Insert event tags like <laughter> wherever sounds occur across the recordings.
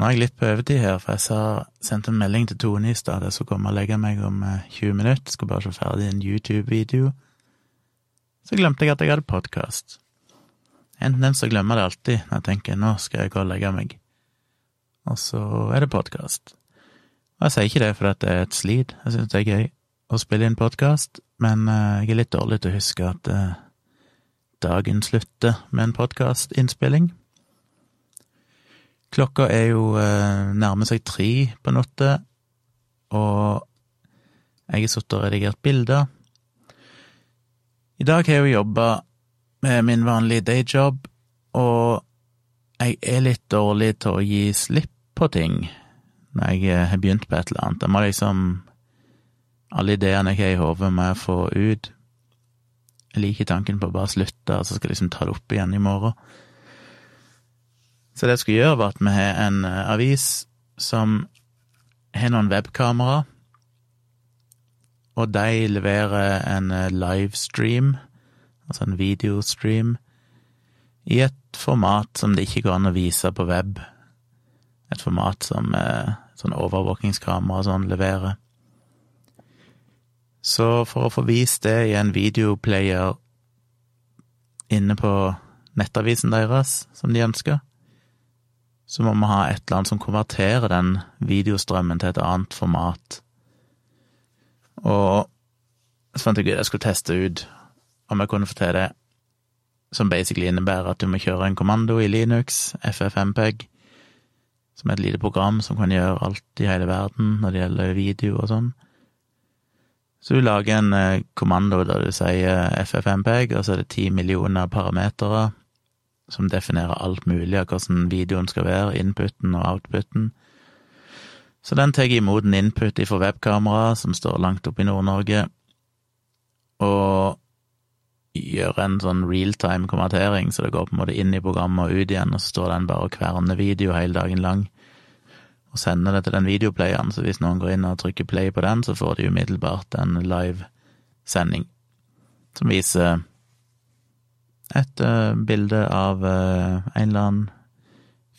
Nå er jeg litt på overtid her, for jeg sa, sendte en melding til Tone i stad. Jeg skulle komme og legge meg om 20 minutter, skulle bare se ferdig en YouTube-video. Så glemte jeg at jeg hadde podkast. En tendens til å glemme det alltid når jeg tenker nå skal jeg gå og legge meg. Og så er det podkast. Og jeg sier ikke det fordi det er et slit, jeg syns det er gøy å spille inn podkast, men jeg er litt dårlig til å huske at dagen slutter med en podkastinnspilling. Klokka er jo eh, nærmer seg tre på natta, og jeg har sittet og redigert bilder. I dag har jeg jo jobba med min vanlige dayjob, og jeg er litt dårlig til å gi slipp på ting når jeg eh, har begynt på et eller annet. Jeg må liksom Alle ideene jeg har i hodet, må jeg få ut. Jeg liker tanken på å bare slutte, og så skal jeg liksom ta det opp igjen i morgen. Så det jeg skulle gjøre, var at vi har en eh, avis som har noen webkamera, og de leverer en eh, livestream, altså en videostream, i et format som det ikke går an å vise på web. Et format som eh, sånn overvåkingskamera og sånn leverer. Så for å få vist det i en videoplayer inne på nettavisen deres, som de ønsker, så må vi ha et eller annet som konverterer den videostrømmen til et annet format. Og så fant jeg ut jeg skulle teste ut om jeg kunne få til det, som basically innebærer at du må kjøre en kommando i Linux, FFmpeg, som er et lite program som kan gjøre alt i hele verden når det gjelder video og sånn. Så du lager en eh, kommando der du sier FFmpeg, og så er det ti millioner parametere som definerer alt mulig av hvordan videoen skal være, inputen og outputen. Så den tar imot en input fra webkamera som står langt oppe i Nord-Norge, og gjør en sånn realtime-konvertering, så det går på en måte inn i programmet og ut igjen, og så står den bare og kverner video hele dagen lang, og sender det til den videoplayeren, så hvis noen går inn og trykker play på den, så får de umiddelbart en live sending som viser et uh, bilde av uh, en eller annen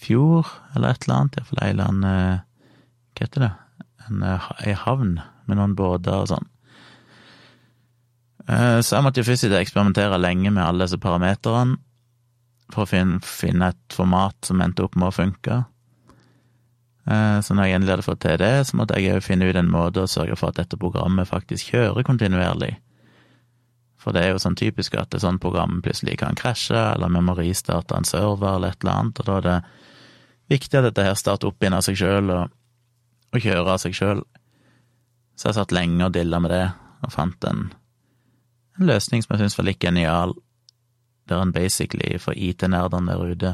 fjord, eller et eller annet, iallfall en eller annen uh, Hva heter det? En, en havn med noen båter og sånn. Så jeg måtte jo først eksperimentere lenge med alle disse parameterne for å finne, finne, et format som endte opp med å funke. Så når jeg endelig hadde fått til det, så måtte jeg òg finne ut en måte å sørge for at dette programmet faktisk kjører kontinuerlig. For det er jo sånn typisk at et sånt program plutselig kan krasje, eller vi må ristarte en server eller et eller annet, og da er det viktig at dette her starter opp igjen av seg sjøl og, og kjører av seg sjøl. Så jeg satt lenge og dilla med det, og fant en, en løsning som jeg syns var litt genial, der en basically, for IT-nerdene der ute,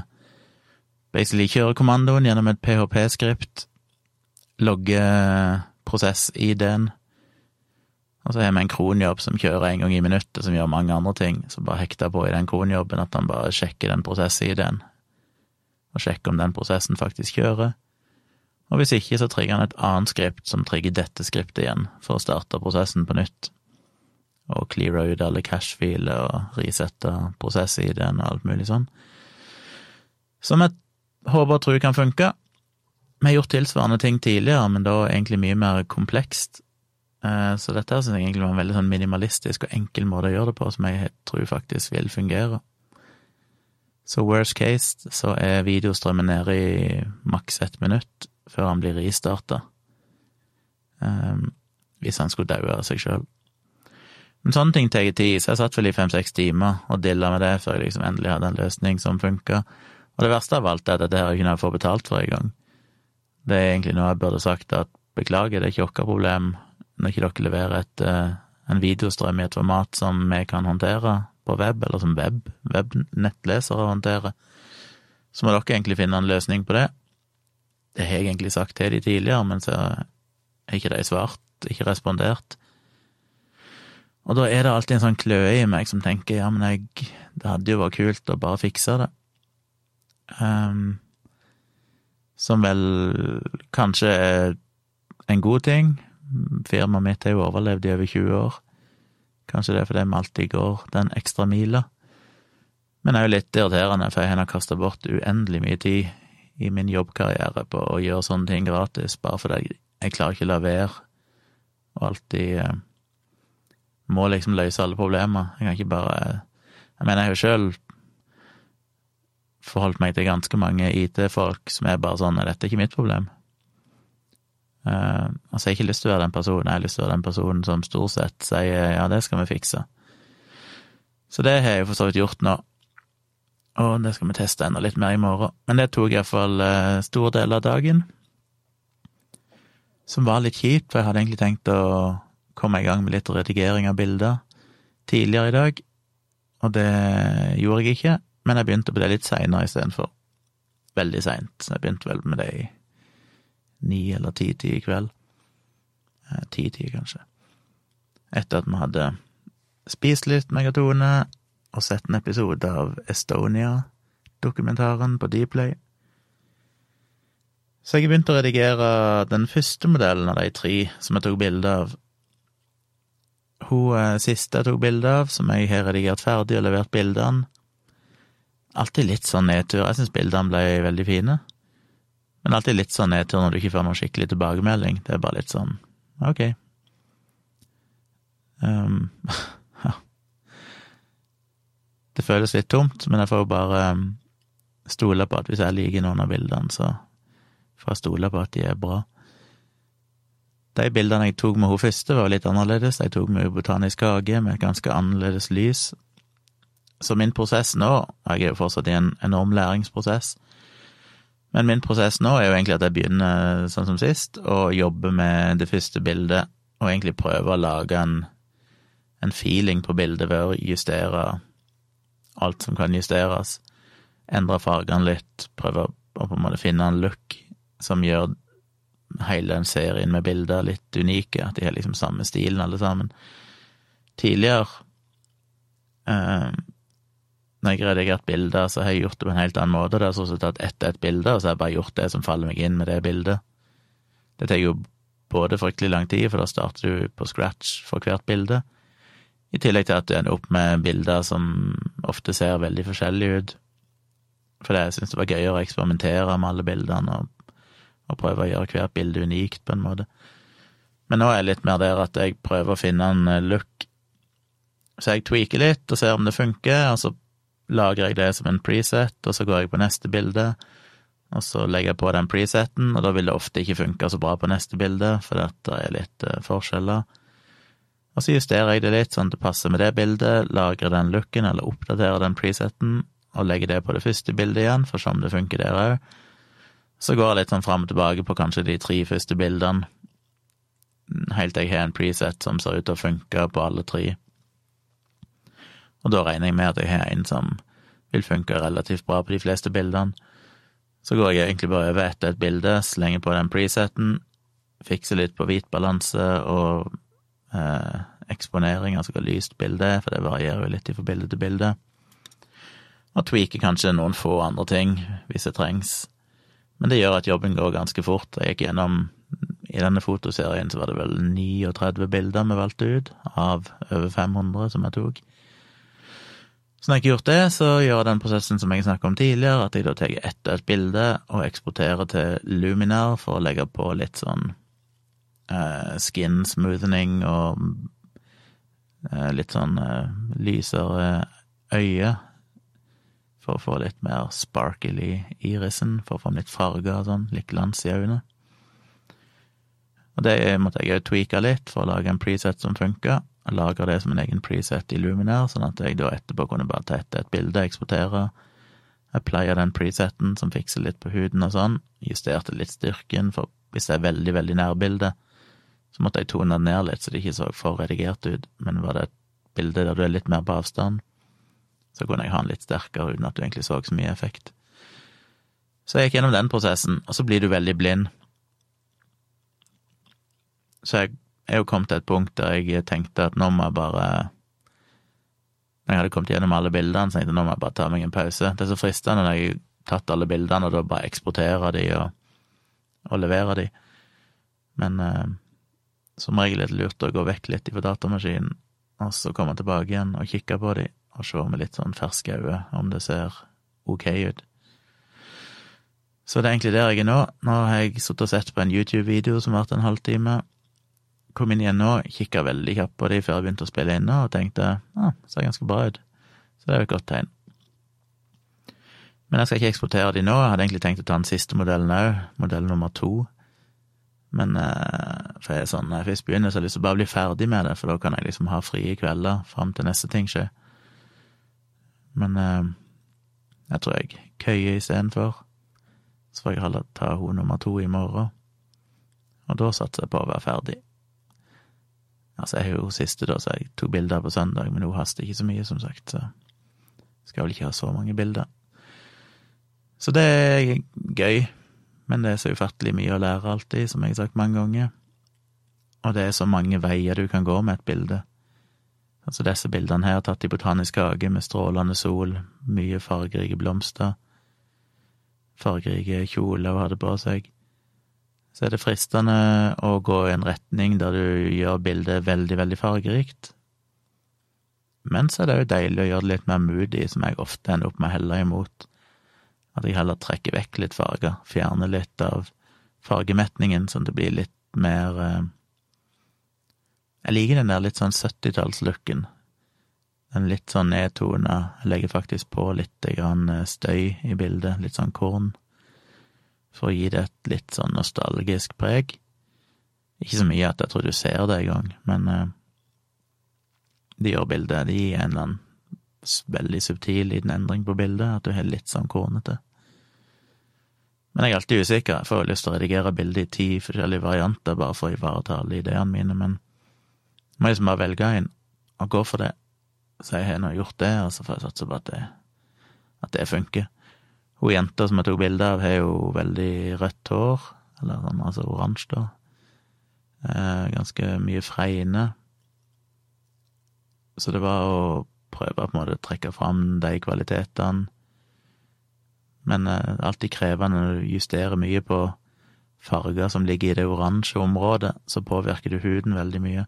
basically kjører kommandoen gjennom et PHP-skript, logger prosess-ID-en, og så har vi en kronjobb som kjører en gang i minuttet, som gjør mange andre ting. som bare hekter på i den kronjobben at han bare sjekker den prosessideen, og sjekker om den prosessen faktisk kjører. Og hvis ikke, så trigger han et annet skript som trigger dette skriptet igjen, for å starte prosessen på nytt. Og cleare ut alle cash-filer og resette prosessideen og alt mulig sånn. Som jeg håper og tror kan funke. Vi har gjort tilsvarende ting tidligere, men da egentlig mye mer komplekst så dette synes jeg egentlig var en veldig sånn minimalistisk og enkel måte å gjøre det på, som jeg tror faktisk vil fungere. Så worst case så er videostrømmen nede i maks ett minutt før han blir ristarta. Um, hvis han skulle daue av seg sjøl. Men sånne ting tar tid, så jeg satt vel i fem-seks timer og dilla med det før jeg liksom endelig hadde en løsning som funka. Og det verste av alt er at dette her kunne jeg få betalt for engang. Det er egentlig noe jeg burde sagt at beklager, det er ikke vårt problem, når ikke dere leverer et, eh, en videostrøm i et format som vi kan håndtere på web, eller som web, webnettlesere håndterer, så må dere egentlig finne en løsning på det. Det har jeg egentlig sagt til de tidligere, men så har ikke de svart, ikke respondert. Og da er det alltid en sånn kløe i meg som tenker ja, men jeg, det hadde jo vært kult å bare fikse det. Um, som vel kanskje er en god ting, Firmaet mitt har jo overlevd i over 20 år. Kanskje det er fordi vi alltid går den ekstra mila. Men det er jo litt irriterende, for jeg har kasta bort uendelig mye tid i min jobbkarriere på å gjøre sånne ting gratis, bare fordi jeg, klarer ikke å la være og alltid eh, må liksom løse alle problemer. Jeg kan ikke bare Jeg mener, jeg har jo sjøl forholdt meg til ganske mange IT-folk som er bare sånn Dette er ikke mitt problem. Uh, altså, jeg har ikke lyst til å være den personen, jeg har lyst til å være den personen som stort sett sier ja, det skal vi fikse. Så det har jeg jo for så vidt gjort nå, og det skal vi teste enda litt mer i morgen. Men det tok iallfall uh, stor del av dagen, som var litt kjipt, for jeg hadde egentlig tenkt å komme i gang med litt redigering av bilder tidligere i dag, og det gjorde jeg ikke, men jeg begynte på det litt seinere istedenfor. Veldig seint. Jeg begynte vel med det i ni eller ti-ti i kveld. Eh, ti-tid, kanskje. Etter at vi hadde spist litt megatone og sett en episode av Estonia-dokumentaren på Dplay. Så jeg begynte å redigere den første modellen av de tre som jeg tok bilde av. Hun eh, siste jeg tok bilde av, som jeg har redigert ferdig og levert bildene, alltid litt sånn nedtur. Jeg syns bildene ble veldig fine, men alltid litt sånn nedtur når du ikke får noen skikkelig tilbakemelding. Det er bare litt sånn ok. Um, ja. <laughs> Det føles litt tomt, men jeg får jo bare um, stole på at hvis jeg liker noen av bildene, så får jeg stole på at de er bra. De bildene jeg tok med hun første, var litt annerledes. De tok med Botanisk hage med et ganske annerledes lys. Så min prosess nå, jeg er jo fortsatt i en enorm læringsprosess, men min prosess nå er jo egentlig at jeg begynner sånn som sist, og jobber med det første bildet, og egentlig prøver å lage en, en feeling på bildet ved å justere alt som kan justeres, endre fargene litt, prøve å på en måte finne en look som gjør hele den serien med bilder litt unike, at de har liksom samme stilen alle sammen. Tidligere eh, når jeg har redigert bilder, så har jeg gjort det på en helt annen måte. Det er sånn tatt ett ett bilde, og så har jeg bare gjort det som faller meg inn med det bildet. Det tar jo både fryktelig lang tid, for da starter du på scratch for hvert bilde, i tillegg til at du ender opp med bilder som ofte ser veldig forskjellige ut. Fordi jeg syns det var gøyere å eksperimentere med alle bildene og, og prøve å gjøre hvert bilde unikt, på en måte. Men nå er jeg litt mer der at jeg prøver å finne en look. Så jeg tweaker litt og ser om det funker, og så lagrer jeg det som en preset, og så går jeg på neste bilde, og så legger jeg på den preseten, og da vil det ofte ikke funke så bra på neste bilde, for det er litt uh, forskjeller. Og så justerer jeg det litt sånn at det passer med det bildet, lagrer den looken, eller oppdaterer den preseten, og legger det på det første bildet igjen, for om det funker der òg. Så går jeg litt sånn fram og tilbake på kanskje de tre første bildene, helt til jeg har en preset som ser ut til å funke på alle tre. Og da regner jeg med at jeg har en som vil funke relativt bra på de fleste bildene. Så går jeg egentlig bare over etter et bilde, slenger på den preseten, fikser litt på hvit balanse og eh, eksponering, altså hvor lyst bildet er, for det varierer jo litt fra bilde til bilde. Og tweaker kanskje noen få andre ting hvis det trengs. Men det gjør at jobben går ganske fort. Jeg gikk gjennom I denne fotoserien så var det vel 39 bilder vi valgte ut, av over 500 som jeg tok. Så når jeg ikke gjort det, så gjør jeg den prosessen som jeg snakket om tidligere, at jeg da tar ett et bilde og eksporterer til Luminar for å legge på litt sånn uh, skin smoothening og uh, litt sånn uh, lysere øye. For å få litt mer sparkle i irisen, for å få litt farger og sånn, litt glans i øynene. Og det måtte jeg òg tweake litt for å lage en preset som funka lager det som en egen preset i Luminar, sånn at jeg da etterpå kunne bare tette et bilde, eksportere, applye den preseten som fikser litt på huden og sånn, justerte litt styrken, for hvis det er veldig, veldig nærbilde, så måtte jeg tone det ned litt så det ikke så for redigert ut, men var det et bilde der du er litt mer på avstand, så kunne jeg ha den litt sterkere uten at du egentlig så så mye effekt. Så jeg gikk gjennom den prosessen, og så blir du veldig blind. Så jeg er jo kommet til et punkt der jeg tenkte at nå må jeg bare Når jeg hadde kommet gjennom alle bildene, så tenkte jeg nå må jeg bare ta meg en pause. Det er så fristende når jeg har tatt alle bildene, og da bare eksportere de og, og levere de. Men eh, som regel er det lurt å gå vekk litt fra datamaskinen, og så komme tilbake igjen og kikke på de, og se med litt sånn ferske øyne om det ser ok ut. Så det er egentlig der jeg er nå. Nå har jeg sittet og sett på en YouTube-video som varte en halvtime. Kom inn igjen nå, kikka veldig kjapt på de før jeg begynte å spille inn, og tenkte ah, det ser ganske bra ut. Så det er jo et godt tegn. Men jeg skal ikke eksportere de nå. Jeg hadde egentlig tenkt å ta den siste modellen òg, modell nummer to. Men eh, for jeg er sånn, når jeg først begynner, så har jeg lyst til å bare bli ferdig med det, for da kan jeg liksom ha frie kvelder fram til neste ting skjer. Men eh, jeg tror jeg køyer istedenfor. Så får jeg heller ta hun nummer to i morgen. Og da satser jeg på å være ferdig. Altså, jeg er jo siste, da, så jeg tok bilder på søndag, men hun haster ikke så mye, som sagt, så skal vel ikke ha så mange bilder. Så det er gøy, men det er så ufattelig mye å lære alltid, som jeg har sagt mange ganger. Og det er så mange veier du kan gå med et bilde. Altså disse bildene her, tatt i Botanisk hage med strålende sol, mye fargerike blomster fargerike kjoler hun hadde på seg, så er det fristende å gå i en retning der du gjør bildet veldig, veldig fargerikt. Men så er det jo deilig å gjøre det litt mer moody, som jeg ofte ender opp med å helle imot. At jeg heller trekker vekk litt farger, fjerner litt av fargemetningen, sånn at det blir litt mer eh, Jeg liker den der litt sånn 70-tallslooken den litt sånn nedtona. Jeg legger faktisk på litt eh, støy i bildet, litt sånn korn, for å gi det et litt sånn nostalgisk preg. Ikke så mye at jeg tror du ser det engang, men uh, de gjør bildet. De gir en eller annen veldig subtil liten endring på bildet, at du har litt sånn kornete. Men jeg er alltid usikker. Jeg får lyst til å redigere bildet i ti forskjellige varianter bare for å ivareta alle ideene mine, men jeg må liksom bare velge en og gå for det. Så jeg har nå gjort det, og så får jeg satse på at det, at det funker. Hun jenta som jeg tok bilde av, har jo veldig rødt hår, eller sånn, altså oransje, da. Eh, ganske mye fregne. Så det var å prøve på en måte å trekke fram de kvalitetene. Men eh, alltid krevende når du justerer mye på farger som ligger i det oransje området, så påvirker du huden veldig mye.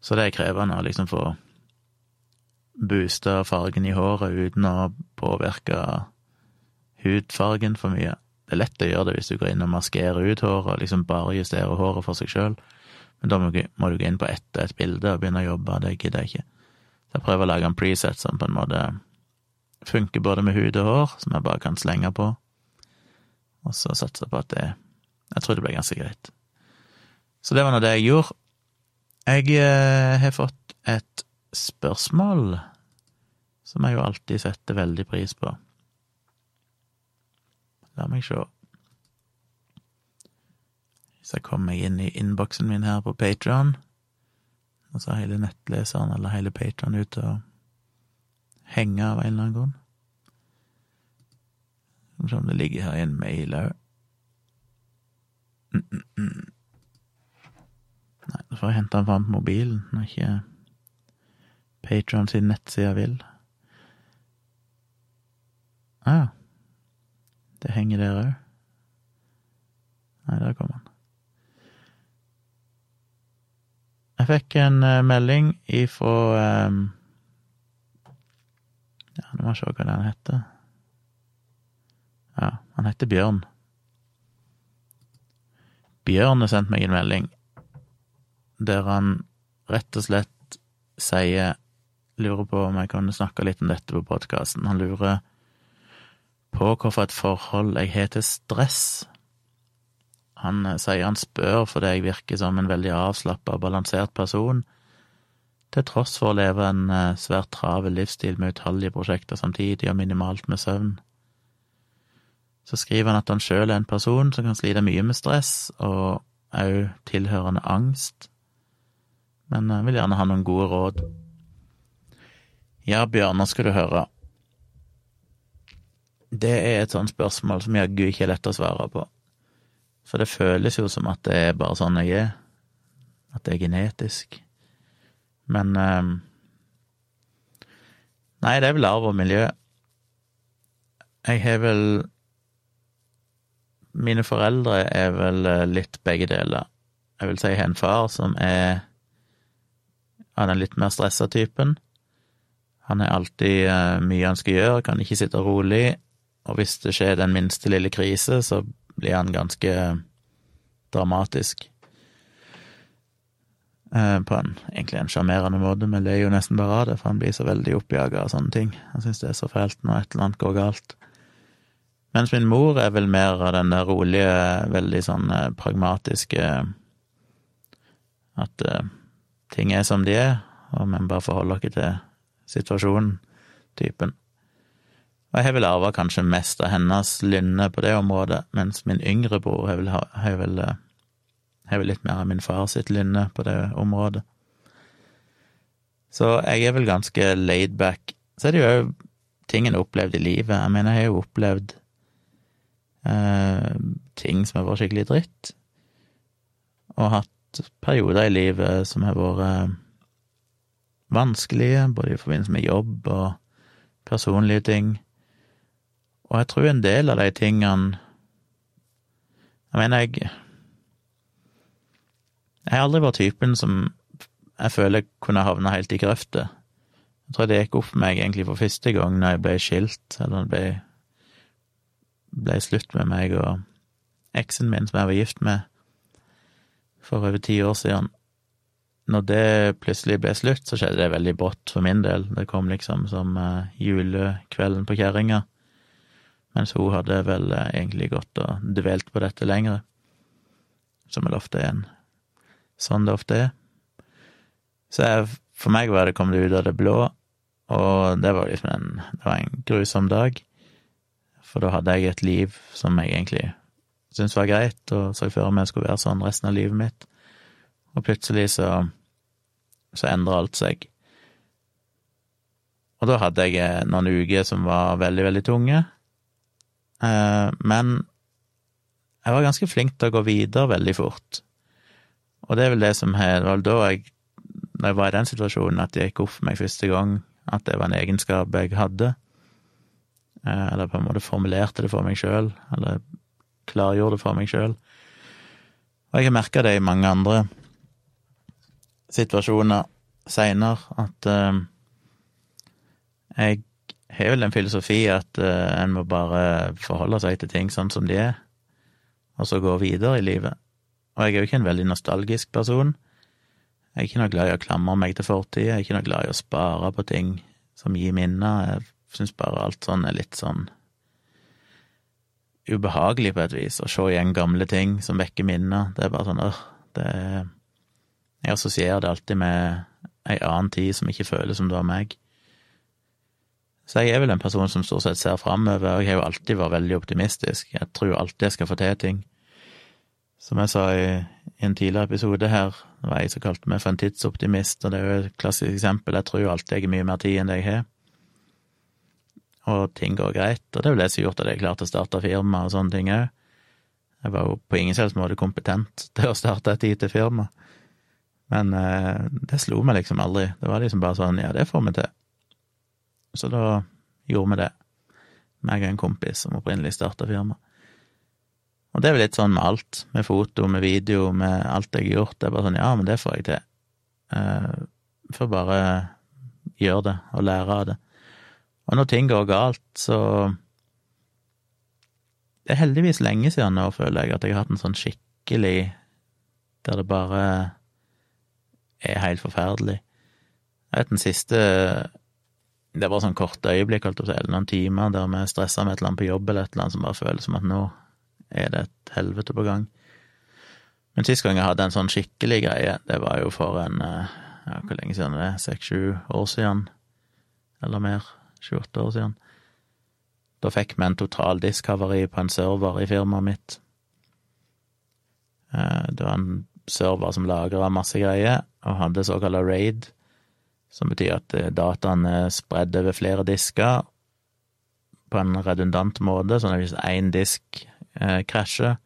Så det er krevende å liksom få boosta fargen i håret uten å påvirke hudfargen for mye. Det er lett å gjøre det hvis du går inn og maskerer ut håret og liksom bare justerer håret for seg sjøl, men da må du gå inn på ett et bilde og begynne å jobbe, det gidder jeg ikke. Så jeg prøver å lage en preset som på en måte funker både med hud og hår, som jeg bare kan slenge på, og så satser jeg på at det Jeg tror det blir ganske greit. Så det var nå det jeg gjorde. Jeg eh, har fått et spørsmål, som jeg jo alltid setter veldig pris på. La meg sjå. Hvis jeg kommer meg inn i innboksen min her på Patron, og så er hele nettleseren eller hele Patron ute og henger av en eller annen grunn. Skal se om det ligger her i en mail òg. Mm, mm, mm. Nei, da får jeg hente den fram på mobilen, når ikke Patron sin nettside vil. Ah, det henger der òg. Nei, der kom han. Jeg fikk en uh, melding ifra um, Ja, nå må jeg se hva den heter. Ja, han heter Bjørn. Bjørn har sendt meg en melding der han rett og slett sier lurer på om jeg kan snakke litt om dette på podkasten. Han lurer på hvorfor et forhold jeg har til stress. Han eh, sier han spør fordi jeg virker som en veldig avslappa og balansert person, til tross for å leve en eh, svært travel livsstil med utallige prosjekter samtidig og minimalt med søvn. Så skriver han at han sjøl er en person som kan slite mye med stress, og òg tilhørende angst, men jeg vil gjerne ha noen gode råd. Ja, Bjørn, nå skal du høre. Det er et sånt spørsmål som jaggu ikke er lett å svare på. For det føles jo som at det er bare sånn jeg er. At det er genetisk. Men eh, Nei, det er vel arv og miljø. Jeg har vel Mine foreldre er vel eh, litt begge deler. Jeg vil si jeg har en far som er av den litt mer stressa typen. Han har alltid eh, mye han skal gjøre, kan ikke sitte rolig, og hvis det skjer den minste lille krise, så blir han ganske dramatisk. Eh, på en egentlig en sjarmerende måte, men det er jo nesten bare av det, for han blir så veldig oppjaga av sånne ting. Han syns det er så fælt når et eller annet går galt. Mens min mor er vel mer av den der rolige, veldig sånn eh, pragmatiske At uh, ting er som de er, og vi bare forholder oss til situasjonen-typen. Og jeg har vel arva kanskje mest av hennes lynne på det området, mens min yngre bror har vel, har vel, har vel litt mer av min far sitt lynne på det området. Så jeg er vel ganske laid back. Så er det jo ting en har opplevd i livet. Jeg mener, jeg har jo opplevd eh, ting som har vært skikkelig dritt, og hatt perioder i livet som har vært eh, vanskelige, både i forbindelse med jobb og personlige ting. Og jeg tror en del av de tingene Jeg mener, jeg Jeg har aldri vært typen som jeg føler kunne havna helt i grøfta. Jeg tror det gikk opp for meg egentlig for første gang når jeg ble skilt, eller det ble ble slutt med meg og eksen min, som jeg var gift med for over ti år siden. Når det plutselig ble slutt, så skjedde det veldig brått for min del. Det kom liksom som uh, julekvelden på kjerringa, mens hun hadde vel uh, egentlig gått og dvelt på dette lenger, som vel ofte er en sånn det ofte er. Så jeg, for meg var det kommet ut av det blå, og det var liksom en, det var en grusom dag. For da hadde jeg et liv som jeg egentlig syntes var greit, og så for meg skulle være sånn resten av livet mitt. Og plutselig så, så endra alt seg. Og da hadde jeg eh, noen uker som var veldig, veldig tunge. Eh, men jeg var ganske flink til å gå videre veldig fort. Og det er vel det som Det var da jeg, når jeg var i den situasjonen, at det gikk opp for meg første gang at det var en egenskap jeg hadde. Eh, eller på en måte formulerte det for meg sjøl, eller klargjorde det for meg sjøl. Og jeg har merka det i mange andre situasjoner seinere, at uh, jeg har vel en filosofi at uh, en må bare forholde seg til ting sånn som de er, og så gå videre i livet. Og jeg er jo ikke en veldig nostalgisk person. Jeg er ikke noe glad i å klamre meg til fortida, jeg er ikke noe glad i å spare på ting som gir minner. Jeg Syns bare alt sånn er litt sånn ubehagelig på et vis, å se igjen gamle ting som vekker minner. Det er bare sånn øh, det Jeg assosierer det alltid med ei annen tid som ikke føles som det var meg. Så jeg er vel en person som stort sett ser framover, og jeg har jo alltid vært veldig optimistisk. Jeg tror alltid jeg skal få til ting. Som jeg sa i, en tidligere episode her, det var jeg som kalte meg for en tidsoptimist, og det er jo et klassisk eksempel. Jeg tror jo alltid jeg har mye mer tid enn det jeg har og ting går greit. Og det er vel det som har gjort at jeg klarte å starte firma og sånne ting òg. Jeg var jo på ingen selvs måte kompetent <laughs> til å starte et IT-firma. Men eh, det slo meg liksom aldri. Det var liksom bare sånn, ja, det får vi til. Så da gjorde vi det. Meg og en kompis som opprinnelig starta firma. Og det er jo litt sånn med alt. Med foto, med video, med alt jeg har gjort. Det er bare sånn, ja, men det får jeg til. Uh, får bare gjøre det og lære av det. Og når ting går galt, så Det er heldigvis lenge siden nå, føler jeg, at jeg har hatt en sånn skikkelig Der det bare er helt forferdelig. Jeg vet den siste Det var sånn korte øyeblikk, holdt jeg på å eller noen timer der vi stressa med et eller annet på jobb eller et eller annet som bare føles som at nå er det et helvete på gang. Men sist gang jeg hadde en sånn skikkelig greie, det var jo for en eh, ja, Hvor lenge siden det er? Seks-sju år siden, eller mer. 28 år siden. Da fikk vi en total diskhavari på en server i firmaet mitt. Eh, det var en server som lagra masse greier, og hadde såkalla raid, som betyr at dataene dataen er spredd over flere disker på en redundant måte, sånn at hvis én disk eh, krasjer,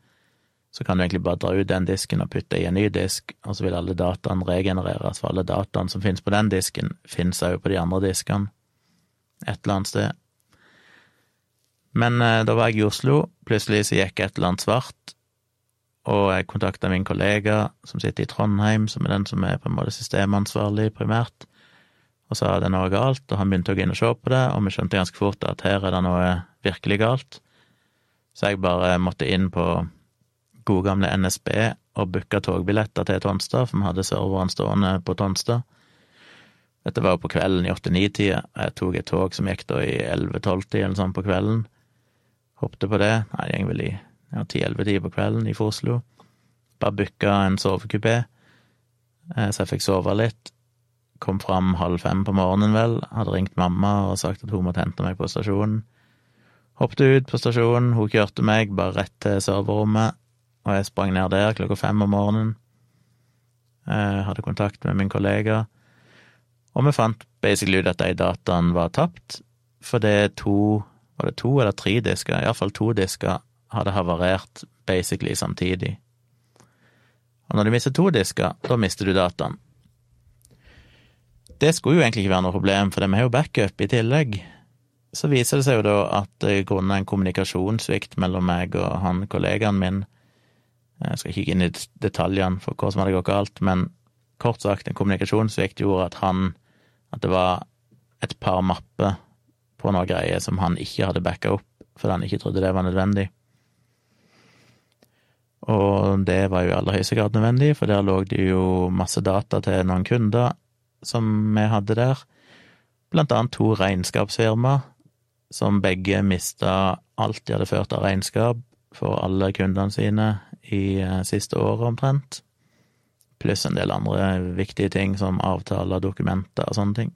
så kan du egentlig bare dra ut den disken og putte i en ny disk, og så vil alle dataene regenereres, for alle dataene som finnes på den disken, finnes også på de andre diskene et eller annet sted. Men eh, da var jeg i Oslo, plutselig så gikk et eller annet svart, og jeg kontakta min kollega som sitter i Trondheim, som er den som er på en måte systemansvarlig primært, og sa det er noe galt, og han begynte å gå inn og se på det, og vi skjønte ganske fort at her er det noe virkelig galt. Så jeg bare måtte inn på gode gamle NSB og booka togbilletter til Tonstad, for vi hadde serveren stående på Tonstad. Dette var jo på kvelden i åtte-ni-tida. Jeg tok et tog som gikk da i elleve-tolv-tida eller sånn på kvelden. Hoppet på det. Nei, det gikk vel i ja, ti-elleve-tida på kvelden i Oslo. Bare booka en sovekupé, eh, så jeg fikk sove litt. Kom fram halv fem på morgenen, vel. Hadde ringt mamma og sagt at hun måtte hente meg på stasjonen. Hoppet ut på stasjonen, hun kjørte meg bare rett til serverrommet, og jeg sprang ned der klokka fem om morgenen. Jeg hadde kontakt med min kollega, og vi fant basically ut at de dataene var tapt, for det to Var det to eller tre disker? Iallfall to disker hadde havarert basically samtidig. Og når du mister to disker, da mister du dataen. Det skulle jo egentlig ikke være noe problem, for vi har jo backup i tillegg. Så viser det seg jo da at grunnet en kommunikasjonssvikt mellom meg og han kollegaen min Jeg skal ikke inn i detaljene for hva som hadde gått galt, men kort sagt, en kommunikasjonssvikt gjorde at han At det var et par mapper på noe greier som han ikke hadde backa opp, fordi han ikke trodde det var nødvendig. Og det var jo i aller høyeste grad nødvendig, for der lå det jo masse data til noen kunder som vi hadde der, blant annet to regnskapsfirma, som begge mista alt de hadde ført av regnskap for alle kundene sine i eh, siste året, omtrent, pluss en del andre viktige ting som avtaler, dokumenter og sånne ting.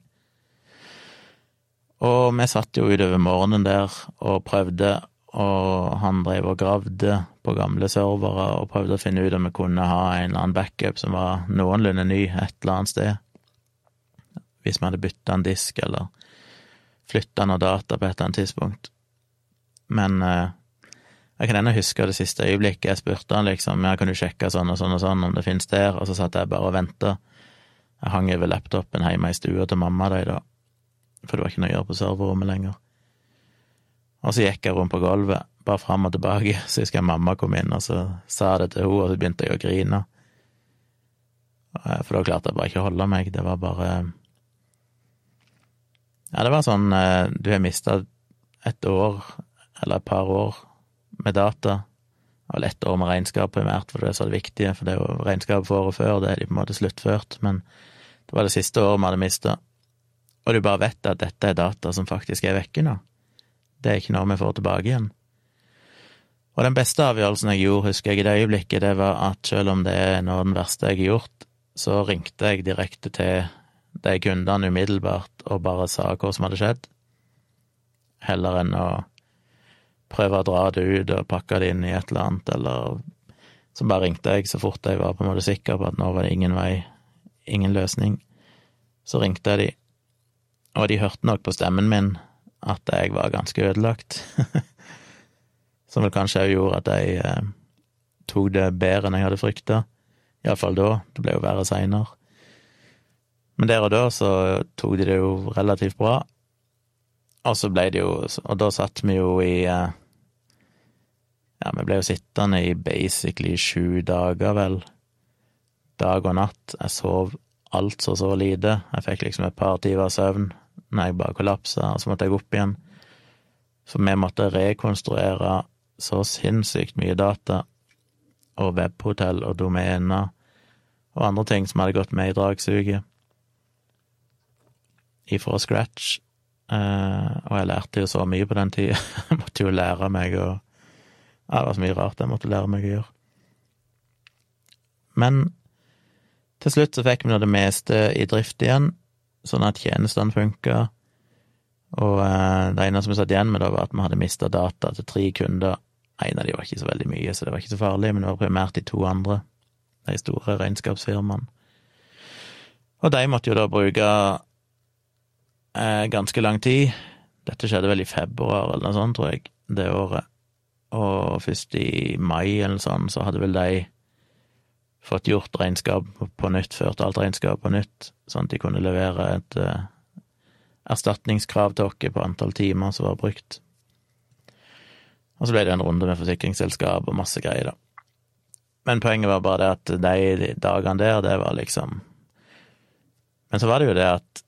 Og vi satt jo utover morgenen der og prøvde og han drev og gravde på gamle servere og prøvde å finne ut om vi kunne ha en eller annen backup som var noenlunde ny et eller annet sted. Hvis vi hadde bytta en disk eller flytta noe data på et eller annet tidspunkt. Men eh, jeg kan ennå huske det siste øyeblikket jeg spurte han liksom ja, kan du sjekke sånn og sånn og sånn om det finnes der, og så satt jeg bare og venta. Jeg hang over laptopen hjemme i stua til mamma da, for det var ikke noe å gjøre på serverrommet lenger. Og så gikk jeg rundt på gulvet, bare fram og tilbake. <laughs> Så husker jeg mamma kom inn, og så sa jeg det til henne, og så begynte jeg å grine. For da klarte jeg bare ikke å holde meg. Det var bare Ja, det var sånn eh, Du har mista et år, eller et par år, med data. Og ett år med regnskap primært, for det er så viktig, for det er jo regnskap for året før, det er de på en måte sluttført, men det var det siste året vi hadde mista. Og du bare vet at dette er data som faktisk er vekke nå. Det er ikke noe vi får tilbake igjen. Og den beste avgjørelsen jeg gjorde, husker jeg i det øyeblikket, det var at selv om det er noe av den verste jeg har gjort, så ringte jeg direkte til de kundene umiddelbart og bare sa hva som hadde skjedd, heller enn å prøve å dra det ut og pakke det inn i et eller annet, eller så bare ringte jeg så fort jeg var på en måte sikker på at nå var det ingen vei, ingen løsning. Så ringte jeg de, og de hørte nok på stemmen min at jeg var ganske ødelagt. <laughs> Som vel kanskje òg gjorde at jeg eh, tok det bedre enn jeg hadde frykta. Iallfall da. Det ble jo verre seinere. Men der og da så tok de det jo relativt bra. Og så ble det jo Og da satt vi jo i eh, Ja, vi ble jo sittende i basically sju dager, vel. Dag og natt. Jeg sov altså så lite. Jeg fikk liksom et par timer søvn når jeg bare kollapsa, og så måtte jeg opp igjen. For vi måtte rekonstruere så sinnssykt mye data, og webhotell og domener og andre ting som hadde gått med i dragsuget, ifra scratch. Uh, og jeg lærte jo så mye på den tida. <laughs> jeg måtte jo lære meg å ja, Det var så mye rart jeg måtte lære meg å gjøre. Men til slutt så fikk vi nå det meste i drift igjen, sånn at tjenestene funka. Og uh, det eneste vi satt igjen med, da, var at vi hadde mista data til tre kunder. En av de var ikke så veldig mye, så det var ikke så farlig, men det var primært de to andre, de store regnskapsfirmaene. Og de måtte jo da bruke eh, ganske lang tid. Dette skjedde vel i februar eller noe sånt, tror jeg, det året. Og først i mai eller sånt, så hadde vel de fått gjort regnskap på nytt, ført alt regnskap på nytt, sånn at de kunne levere et eh, erstatningskrav til oss på antall timer som var brukt. Og så ble det en runde med forsikringsselskap og masse greier, da. Men poenget var bare det at de dagene der, det var liksom Men så var det jo det at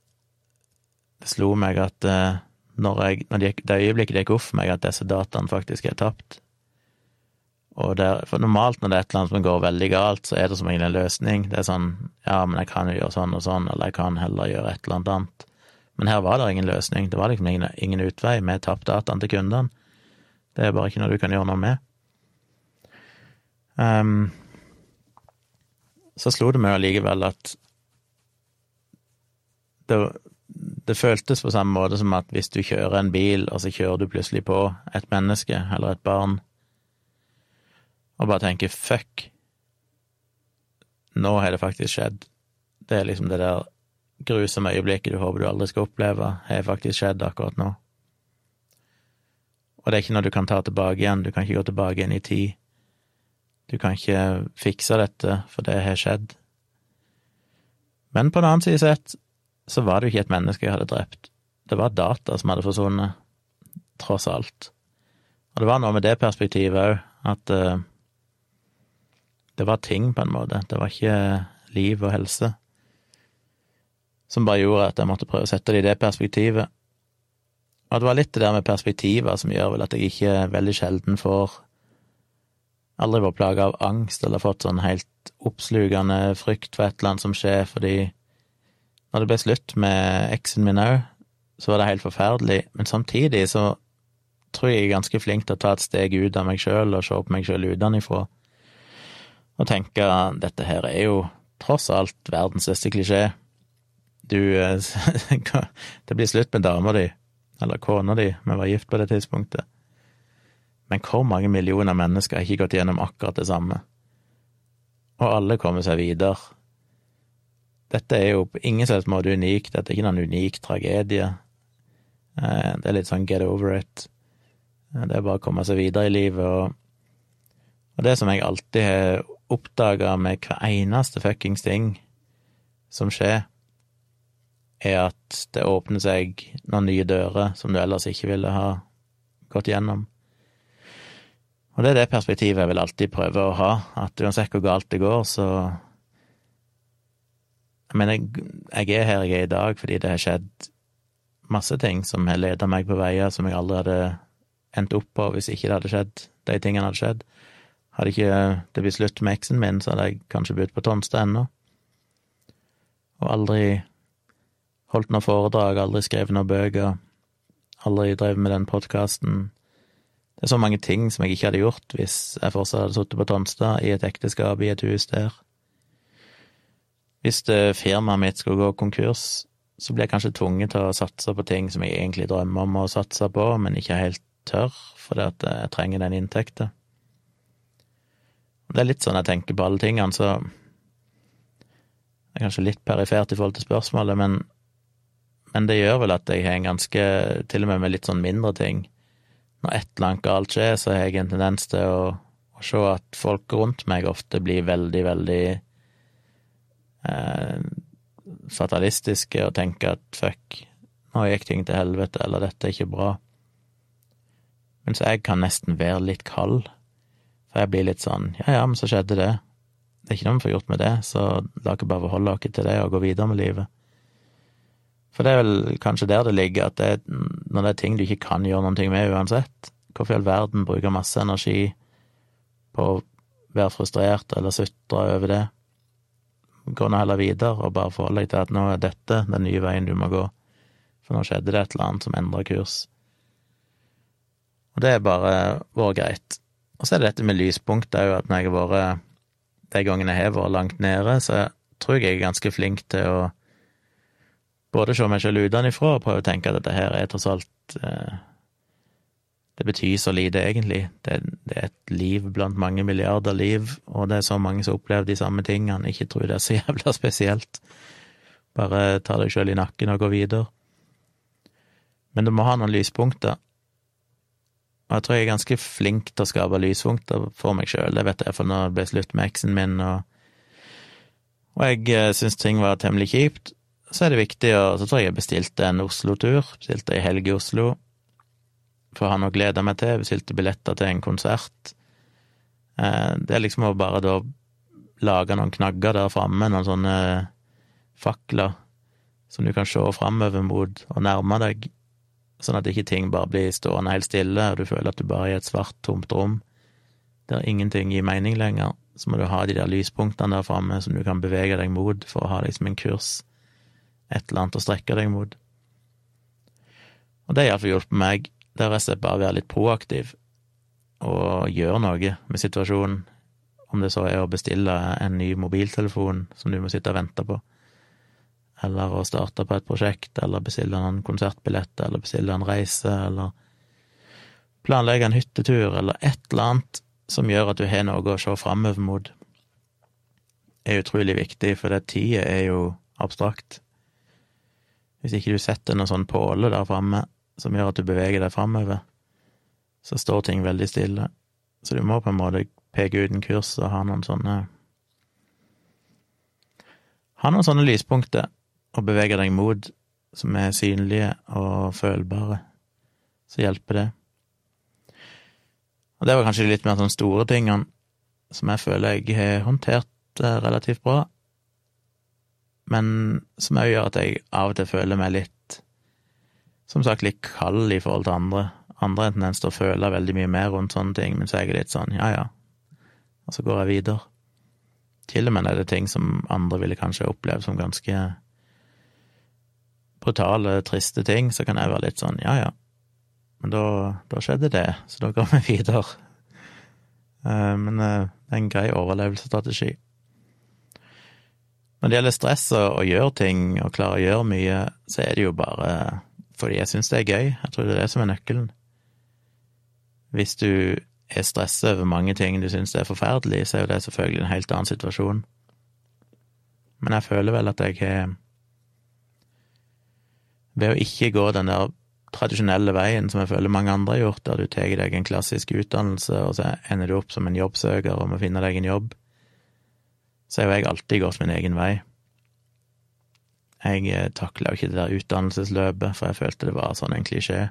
det slo meg at uh, når, jeg, når det, det øyeblikket det gikk opp for meg at disse dataene faktisk er tapt og der, For normalt når det er et eller annet som går veldig galt, så er det som egentlig en løsning. Det er sånn ja, men jeg kan jo gjøre sånn og sånn, eller jeg kan heller gjøre et eller annet annet. Men her var det ingen løsning. Det var liksom ingen, ingen utvei. Vi tapte dataene til kundene. Det er bare ikke noe du kan gjøre noe med. Um, så slo det meg allikevel at det, det føltes på samme måte som at hvis du kjører en bil, og så kjører du plutselig på et menneske eller et barn, og bare tenker fuck, nå har det faktisk skjedd. Det er liksom det der grusomme øyeblikket du håper du aldri skal oppleve, har faktisk skjedd akkurat nå. Og det er ikke noe du kan ta tilbake igjen, du kan ikke gå tilbake igjen i tid. Du kan ikke fikse dette, for det har skjedd. Men på den annen side sett så var det jo ikke et menneske jeg hadde drept. Det var data som hadde forsvunnet, tross alt. Og det var noe med det perspektivet òg, at uh, det var ting, på en måte. Det var ikke liv og helse. Som bare gjorde at jeg måtte prøve å sette det i det perspektivet. Og det var litt det der med perspektiver som gjør vel at jeg ikke veldig sjelden får Aldri vært plaga av angst eller fått sånn helt oppslukende frykt for et eller annet som skjer, fordi når det ble slutt med eksen min òg, så var det helt forferdelig, men samtidig så tror jeg jeg er ganske flink til å ta et steg ut av meg sjøl og se på meg sjøl utenfra, og tenke dette her er jo tross alt verdens største klisjé. Du <laughs> Det blir slutt med dama di, eller kona di, vi var gift på det tidspunktet. Men hvor mange millioner mennesker har ikke gått gjennom akkurat det samme? Og alle kommer seg videre dette er jo på ingen slags måte unikt, dette er ikke noen unik tragedie. Eh, det er litt sånn get over it. Eh, det er bare å komme seg videre i livet, og, og det som jeg alltid har oppdaga med hver eneste fuckings ting som skjer, er at det åpner seg noen nye dører som du ellers ikke ville ha gått gjennom. Og det er det perspektivet jeg vil alltid prøve å ha, at uansett hvor galt det går, så jeg, jeg, er her jeg er i dag fordi det har skjedd masse ting som har leda meg på veier som jeg aldri hadde endt opp på hvis ikke det hadde skjedd, de tingene hadde skjedd. Hadde ikke det blitt slutt med eksen min, så hadde jeg kanskje bodd på Tonstad ennå. Og aldri holdt noe foredrag, aldri skrevet noen bøker, aldri drevet med den podkasten. Det er så mange ting som jeg ikke hadde gjort hvis jeg fortsatt hadde sittet på Tonstad, i et ekteskap, i et hus der. Hvis firmaet mitt skulle gå konkurs, så blir jeg kanskje tvunget til å satse på ting som jeg egentlig drømmer om å satse på, men ikke helt tør, fordi at jeg trenger den inntekten. Det er litt sånn jeg tenker på alle tingene, så det er kanskje litt perifert i forhold til spørsmålet, men, men det gjør vel at jeg har en ganske Til og med med litt sånn mindre ting. Når et eller annet galt skjer, så har jeg en tendens til å, å se at folk rundt meg ofte blir veldig, veldig eh, fatalistiske og tenke at fuck, nå gikk ting til helvete, eller dette er ikke bra. Mens jeg kan nesten være litt kald, for jeg blir litt sånn ja ja, men så skjedde det. Det er ikke noe vi får gjort med det, så la oss bare forholde oss til det og gå videre med livet. For det er vel kanskje der det ligger, at det når det er ting du ikke kan gjøre noe med uansett, hvorfor i all verden bruke masse energi på å være frustrert eller sutre over det? Gå nå heller videre og bare forholde deg til at nå er dette den nye veien du må gå, for nå skjedde det et eller annet som endra kurs. Og det er bare vært greit. Og så er det dette med lyspunkt òg, at når jeg har vært De gangene jeg har vært langt nede, så tror jeg jeg er ganske flink til å både se meg selv utenfra og prøve å tenke at dette her er tross alt eh, det betyr så lite, egentlig. Det, det, er et liv blant mange milliarder liv, og det er så mange som opplever de samme tingene. Ikke tror det er så <laughs> jævla spesielt. Bare ta deg sjøl i nakken og gå videre. Men du må ha noen lyspunkter. Og jeg tror jeg er ganske flink til å skape lyspunkter for meg sjøl. Det vet jeg, for når det ble slutt med eksen min, og, og jeg eh, syns ting var temmelig kjipt, så er det viktig å Så tror jeg jeg bestilte en Oslo-tur. Bestilte ei helg i Oslo for han å glede meg til. Bestilte billetter til en konsert. Eh, det er liksom å bare da lage noen knagger der framme, noen sånne fakler som du kan se framover mot og nærme deg. sånn at ikke ting bare blir stående helt stille, og du føler at du bare er i et svart, tomt rom der ingenting gir mening lenger, så må du ha de der lyspunktene der framme som du kan bevege deg mot for å ha liksom en kurs, et eller annet å strekke deg mot. Og det har iallfall hjulpet meg, der jeg bare være litt proaktiv og gjøre noe med situasjonen, om det så er å bestille en ny mobiltelefon som du må sitte og vente på, eller å starte på et prosjekt, eller bestille en konsertbillett, eller bestille en reise, eller planlegge en hyttetur, eller et eller annet som gjør at du har noe å se framover mot, er utrolig viktig, for det tida er jo abstrakt. Hvis ikke du setter noen sånn påle der framme som gjør at du beveger deg framover, så står ting veldig stille. Så du må på en måte peke ut en kurs og ha noen sånne Ha noen sånne lyspunkter å bevege deg mot, som er synlige og følbare. Så hjelper det. Og det var kanskje litt mer sånn store tingene som jeg føler jeg har håndtert eh, relativt bra, men som òg gjør at jeg av og til føler meg litt, som sagt, litt kald i forhold til andre. Andre har en tendens til å veldig mye mer rundt sånne ting, men så er jeg litt sånn ja ja, og så går jeg videre. Til og med er det ting som andre ville kanskje opplevd som ganske brutale, triste ting, så kan jeg være litt sånn ja ja, men da, da skjedde det, så da går vi <laughs> videre. Eh, men eh, det er en grei overlevelsesstrategi. Når det gjelder stress og å gjøre ting og klare å gjøre mye, så er det jo bare fordi jeg syns det er gøy. Jeg tror det er det som er nøkkelen. Hvis du er stressa over mange ting du syns er forferdelig, så er jo det selvfølgelig en helt annen situasjon. Men jeg føler vel at jeg har Ved å ikke gå den der tradisjonelle veien som jeg føler mange andre har gjort, der du tar deg en klassisk utdannelse, og så ender du opp som en jobbsøker og må finne deg en jobb, så har jo jeg alltid gått min egen vei. Jeg eh, takla jo ikke det der utdannelsesløpet, for jeg følte det var sånn en klisjé.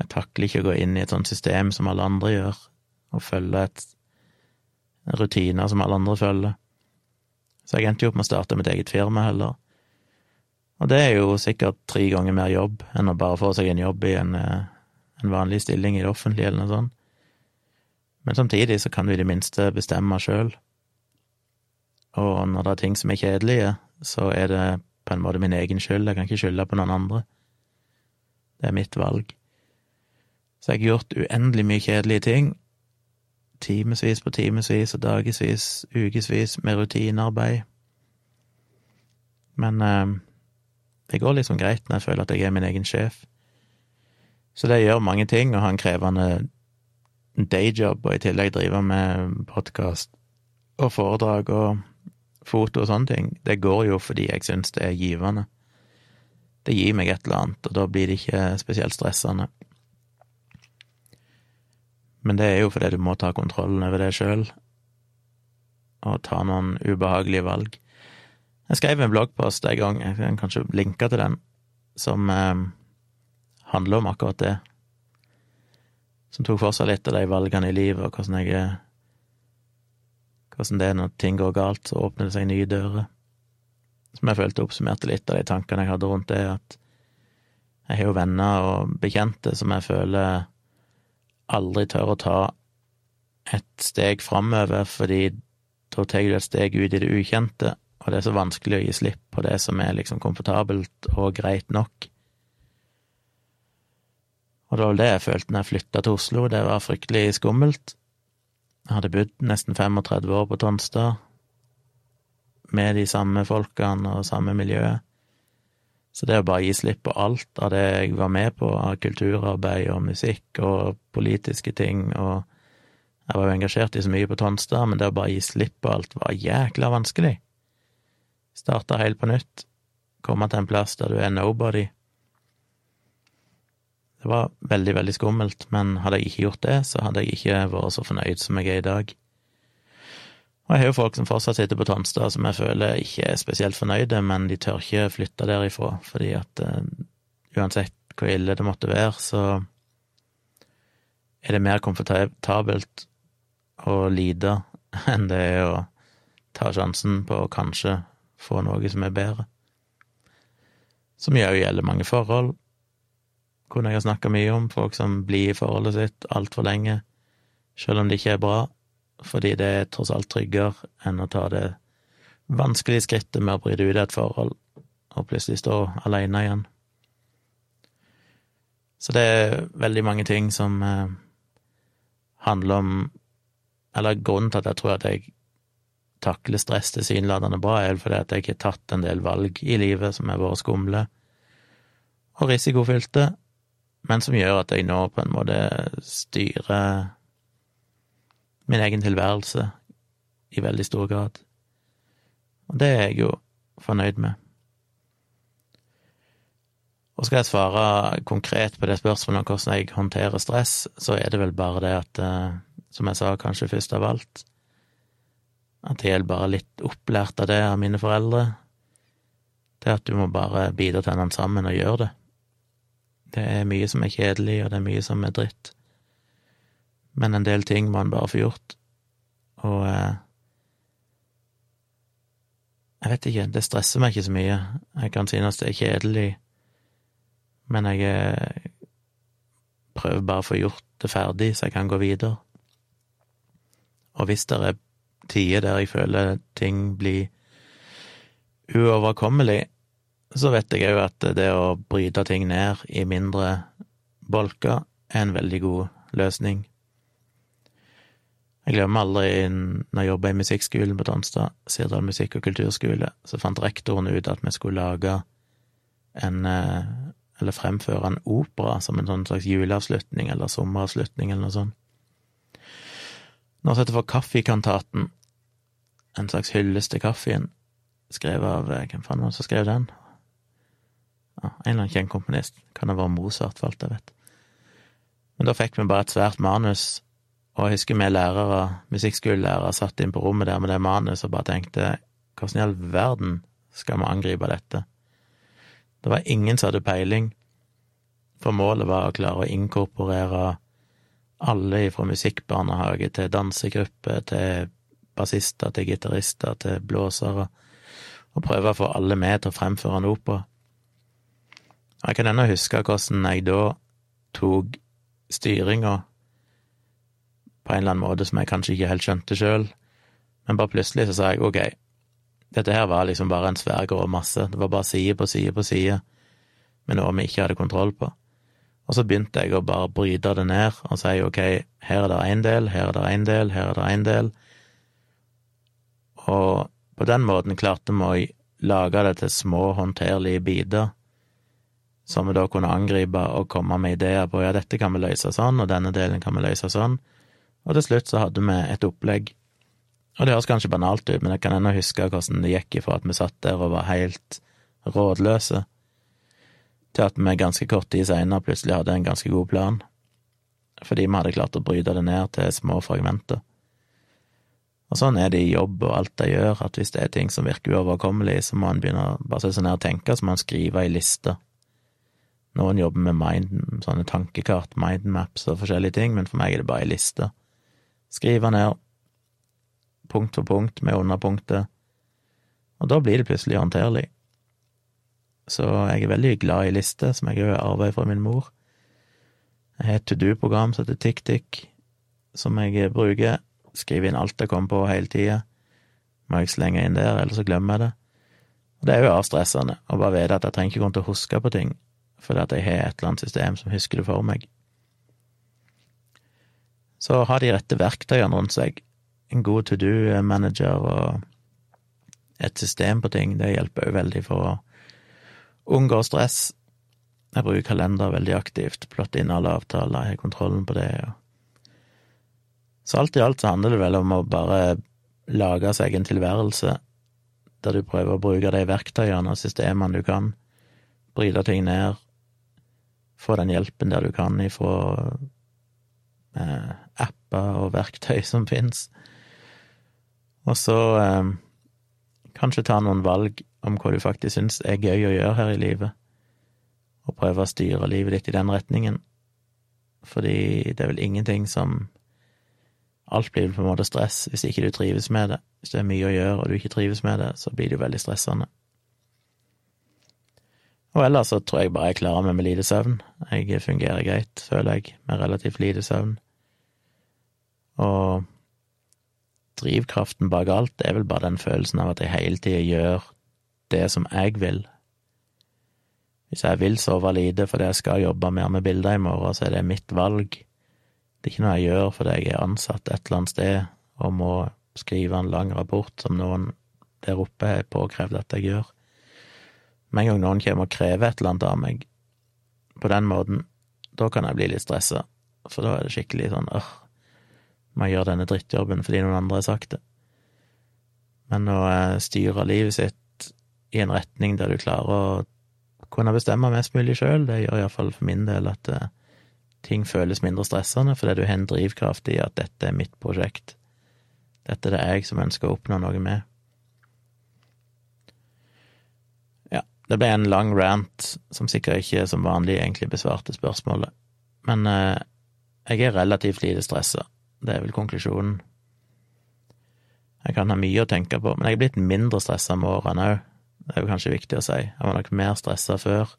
Jeg takler ikke å gå inn i et sånt system som alle andre gjør, og følge et rutiner som alle andre følger. Så jeg endte jo opp med å starte mitt eget firma heller. Og det er jo sikkert tre ganger mer jobb enn å bare få seg en jobb i en, eh, en vanlig stilling i det offentlige, eller noe sånt. Men samtidig så kan du i det minste bestemme sjøl. Og når det er ting som er kjedelige, så er det på en måte min egen skyld, jeg kan ikke skylde på noen andre. Det er mitt valg. Så jeg har gjort uendelig mye kjedelige ting. Timevis på timevis og dagevis, ukevis med rutinearbeid. Men eh, det går liksom greit når jeg føler at jeg er min egen sjef. Så det gjør mange ting, å ha en krevende dayjob og i tillegg drive med podkast og foredrag og foto og sånne ting. Det går jo fordi jeg syns det er givende. Det gir meg et eller annet, og da blir det ikke spesielt stressende. Men det er jo fordi du må ta kontrollen over det sjøl, og ta noen ubehagelige valg. Jeg skrev en bloggpost en gang, jeg kan kanskje linke til den, som eh, handler om akkurat det. Som tok for seg litt av de valgene i livet, og hvordan jeg er Hvordan det er når ting går galt, så åpner det seg nye dører. Som jeg følte oppsummerte litt av de tankene jeg hadde rundt det, at jeg har jo venner og bekjente som jeg føler aldri tør å ta et steg framover, fordi da tar du et steg ut i det ukjente, og det er så vanskelig å gi slipp på det som er liksom komfortabelt og greit nok. Og det var det jeg følte når jeg flytta til Oslo, det var fryktelig skummelt. Hadde bodd nesten 35 år på Tonstad, med de samme folkene og samme miljøet. Så det å bare gi slipp på alt av det jeg var med på av kulturarbeid og musikk og politiske ting, og jeg var jo engasjert i så mye på Tonstad, men det å bare gi slipp på alt var jækla vanskelig. Starte helt på nytt, komme til en plass der du er nobody. Det var veldig, veldig skummelt, men hadde jeg ikke gjort det, så hadde jeg ikke vært så fornøyd som jeg er i dag. Og jeg har jo folk som fortsatt sitter på Tonstad som jeg føler ikke er spesielt fornøyde, men de tør ikke flytte derifra, fordi at uh, uansett hvor ille det måtte være, så er det mer komfortabelt å lide <laughs> enn det er å ta sjansen på å kanskje få noe som er bedre. Som jo gjelder mange forhold. Kunne jeg ha snakka mye om. Folk som blir i forholdet sitt altfor lenge, selv om det ikke er bra, fordi det er tross alt tryggere enn å ta det vanskelige skrittet med å bryte ut et forhold og plutselig stå alene igjen. Så det er veldig mange ting som eh, handler om Eller grunnen til at jeg tror at jeg takler stress tilsynelatende bra, er fordi at jeg har tatt en del valg i livet som har vært skumle og risikofylte, men som gjør at jeg nå på en måte styrer min egen tilværelse i veldig stor grad. Og det er jeg jo fornøyd med. Og skal jeg svare konkret på det spørsmålet om hvordan jeg håndterer stress, så er det vel bare det at, eh, som jeg sa kanskje først av alt, at jeg er bare litt opplært av det av mine foreldre, det at du må bare bidra til hverandre sammen og gjøre det. Det er mye som er kjedelig, og det er mye som er dritt. Men en del ting må en bare få gjort, og eh, jeg vet ikke, det stresser meg ikke så mye. Jeg kan synes det er kjedelig, men jeg eh, prøver bare å få gjort det ferdig, så jeg kan gå videre. Og hvis det er tider der jeg føler ting blir uoverkommelig, så vet jeg òg at det å bryte ting ned i mindre bolker er en veldig god løsning. Jeg glemmer aldri når jeg jobba i musikkskolen på Tonstad, Sirdal musikk- og kulturskole, så fant rektoren ut at vi skulle lage en eh, eller fremføre en opera som en sånn slags juleavslutning eller sommeravslutning eller noe sånt. Noe som heter for Kaffekantaten, en slags hyllest til kaffen, skrevet av eh, Hvem faen var det som skrev den? Ja, en eller annen kjent komponist. Kan det være Mozart, for alt jeg vet. Men da fikk vi bare et svært manus, og jeg husker vi lærere, musikkskolelærere, satt inn på rommet der med det manuset og bare tenkte hvordan i all verden skal vi angripe dette? Det var ingen som hadde peiling, for målet var å klare å inkorporere alle fra musikkbarnehage til dansegruppe til bassister til gitarister til blåsere, og prøve å få alle med til å fremføre en opera. Jeg kan ennå huske hvordan jeg da tok styringa på en eller annen måte som jeg kanskje ikke helt skjønte sjøl, men bare plutselig så sa jeg ok, dette her var liksom bare en svær grå masse, det var bare side på side på side med noe vi ikke hadde kontroll på. Og så begynte jeg å bare bryte det ned og si ok, her er det én del, her er det én del, her er det én del, og på den måten klarte vi å lage det til små, håndterlige biter, som vi da kunne angripe og komme med ideer på ja, dette kan vi løse sånn, og denne delen kan vi løse sånn, og til slutt så hadde vi et opplegg. Og det høres kanskje banalt ut, men jeg kan ennå huske hvordan det gikk ifra at vi satt der og var helt rådløse, til at vi ganske kort tid seinere plutselig hadde en ganske god plan, fordi vi hadde klart å bryte det ned til små fragmenter. Og sånn er det i jobb og alt de gjør, at hvis det er ting som virker uoverkommelig, så må en begynne å bare sette seg ned og tenke, så må en skrive ei liste. Noen jobber med mind, sånne tankekart, mindmaps og forskjellige ting, men for meg er det bare ei liste. Skrive ned, punkt for punkt, med underpunktet, og da blir det plutselig håndterlig. Så jeg er veldig glad i lister, som jeg òg har arvet fra min mor. Jeg har et to do-program som heter TickTick, som jeg bruker Skriver inn alt jeg kommer på hele tida. Må jeg slenge inn der, eller så glemmer jeg det. Og det er jo avstressende å bare vite at jeg trenger ikke komme til å huske på ting, fordi at jeg har et eller annet system som husker det for meg. Så ha de rette verktøyene rundt seg. En god to do-manager og et system på ting, det hjelper jo veldig for å unngå stress. Jeg bruker kalender veldig aktivt, plotter inn alle avtaler, har kontrollen på det. så alt i alt så handler det vel om å bare lage seg en tilværelse der du prøver å bruke de verktøyene og systemene du kan, bryte ting ned, få den hjelpen der du kan ifra eh, apper og verktøy <laughs> som fins, og så eh, kanskje ta noen valg om hva du faktisk syns er gøy å gjøre her i livet, og prøve å styre livet ditt i den retningen, fordi det er vel ingenting som Alt blir på en måte stress hvis ikke du trives med det. Hvis det er mye å gjøre og du ikke trives med det, så blir det jo veldig stressende. Og ellers så tror jeg bare jeg klarer meg med lite søvn. Jeg fungerer greit, føler jeg, med relativt lite søvn. Og drivkraften bak alt er vel bare den følelsen av at jeg hele tida gjør det som jeg vil. Hvis jeg vil sove lite fordi jeg skal jobbe mer med bilder i morgen, så er det mitt valg. Det er ikke noe jeg gjør fordi jeg er ansatt et eller annet sted og må skrive en lang rapport som noen der oppe har påkrevd at jeg gjør. Med en gang noen kommer og krever et eller annet av meg på den måten, da kan jeg bli litt stressa, for da er det skikkelig sånn øh, må jeg gjøre denne drittjobben fordi noen andre har sagt det. Men å eh, styre livet sitt i en retning der du klarer å kunne bestemme mest mulig sjøl, det gjør iallfall for min del at eh, ting føles mindre stressende, fordi du har en drivkraft i at dette er mitt prosjekt. Dette er det jeg som ønsker å oppnå noe med. Ja, det ble en lang rant som sikkert ikke som vanlig egentlig besvarte spørsmålet, men eh, jeg er relativt lite stressa. Det er vel konklusjonen. Jeg kan ha mye å tenke på, men jeg er blitt mindre stressa med årene òg. Det er jo kanskje viktig å si. Jeg var nok mer stressa før.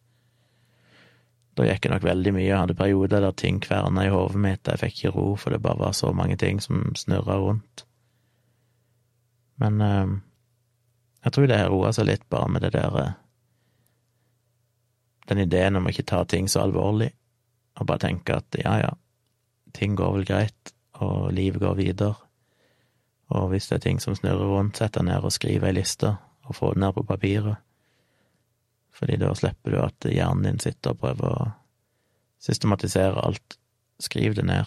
Da gikk jeg nok veldig mye. Jeg hadde perioder der ting kverna i hodet mitt, jeg fikk ikke ro, for det bare var så mange ting som snurra rundt. Men eh, jeg tror det har roa seg litt, bare med det der eh, Den ideen om å ikke ta ting så alvorlig, og bare tenke at ja, ja, ting går vel greit, og livet går videre. Og hvis det er ting som snurrer rundt, sett deg ned og skriv ei liste, og få det ned på papiret. Fordi da slipper du at hjernen din sitter og prøver å systematisere alt. Skriv det ned.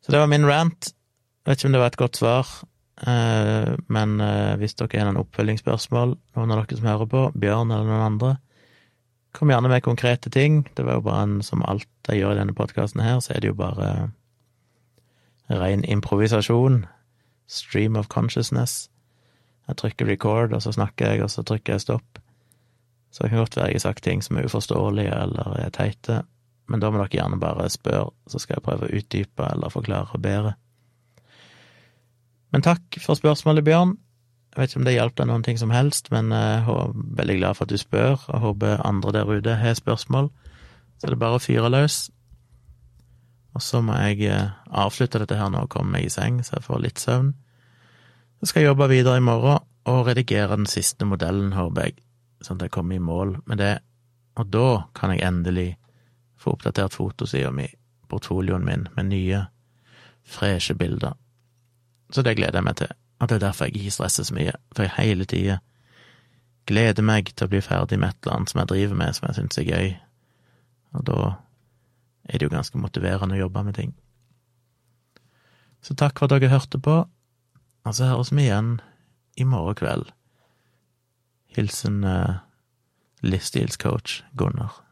Så det var min rant. Vet ikke om det var et godt svar, men eh, hvis dere har noen oppfølgingsspørsmål, noen av dere som hører på, Bjørn eller noen andre, kom gjerne med konkrete ting. Det var jo bare en, som alt jeg gjør i denne podkasten her, så er det jo bare ren improvisasjon. Stream of consciousness. Jeg trykker record, og så snakker jeg, og så trykker jeg stopp. Så det kan godt være jeg har sagt ting som er uforståelige eller er teite, men da må dere gjerne bare spørre, så skal jeg prøve å utdype eller forklare bedre. Men takk for spørsmålet, Bjørn. Jeg vet ikke om det hjalp deg noen ting som helst, men jeg er veldig glad for at du spør, og håper andre der ute har spørsmål. Så er det bare å fyre løs. Og så må jeg eh, avslutte dette her nå og komme meg i seng, så jeg får litt søvn. Så skal jeg jobbe videre i morgen og redigere den siste modellen, håper jeg, sånn at jeg kommer i mål med det. Og da kan jeg endelig få oppdatert fotosida mi, portfolioen min, med nye, freshe bilder. Så det gleder jeg meg til. Og det er derfor jeg ikke stresser så mye, for jeg hele tida gleder meg til å bli ferdig med et eller annet som jeg driver med, som jeg syns er gøy. Og da er det jo ganske motiverende å jobbe med ting. Så takk for at dere hørte på, og så høres vi igjen i morgen kveld. Hilsen uh, livsstilscoach Gunnar.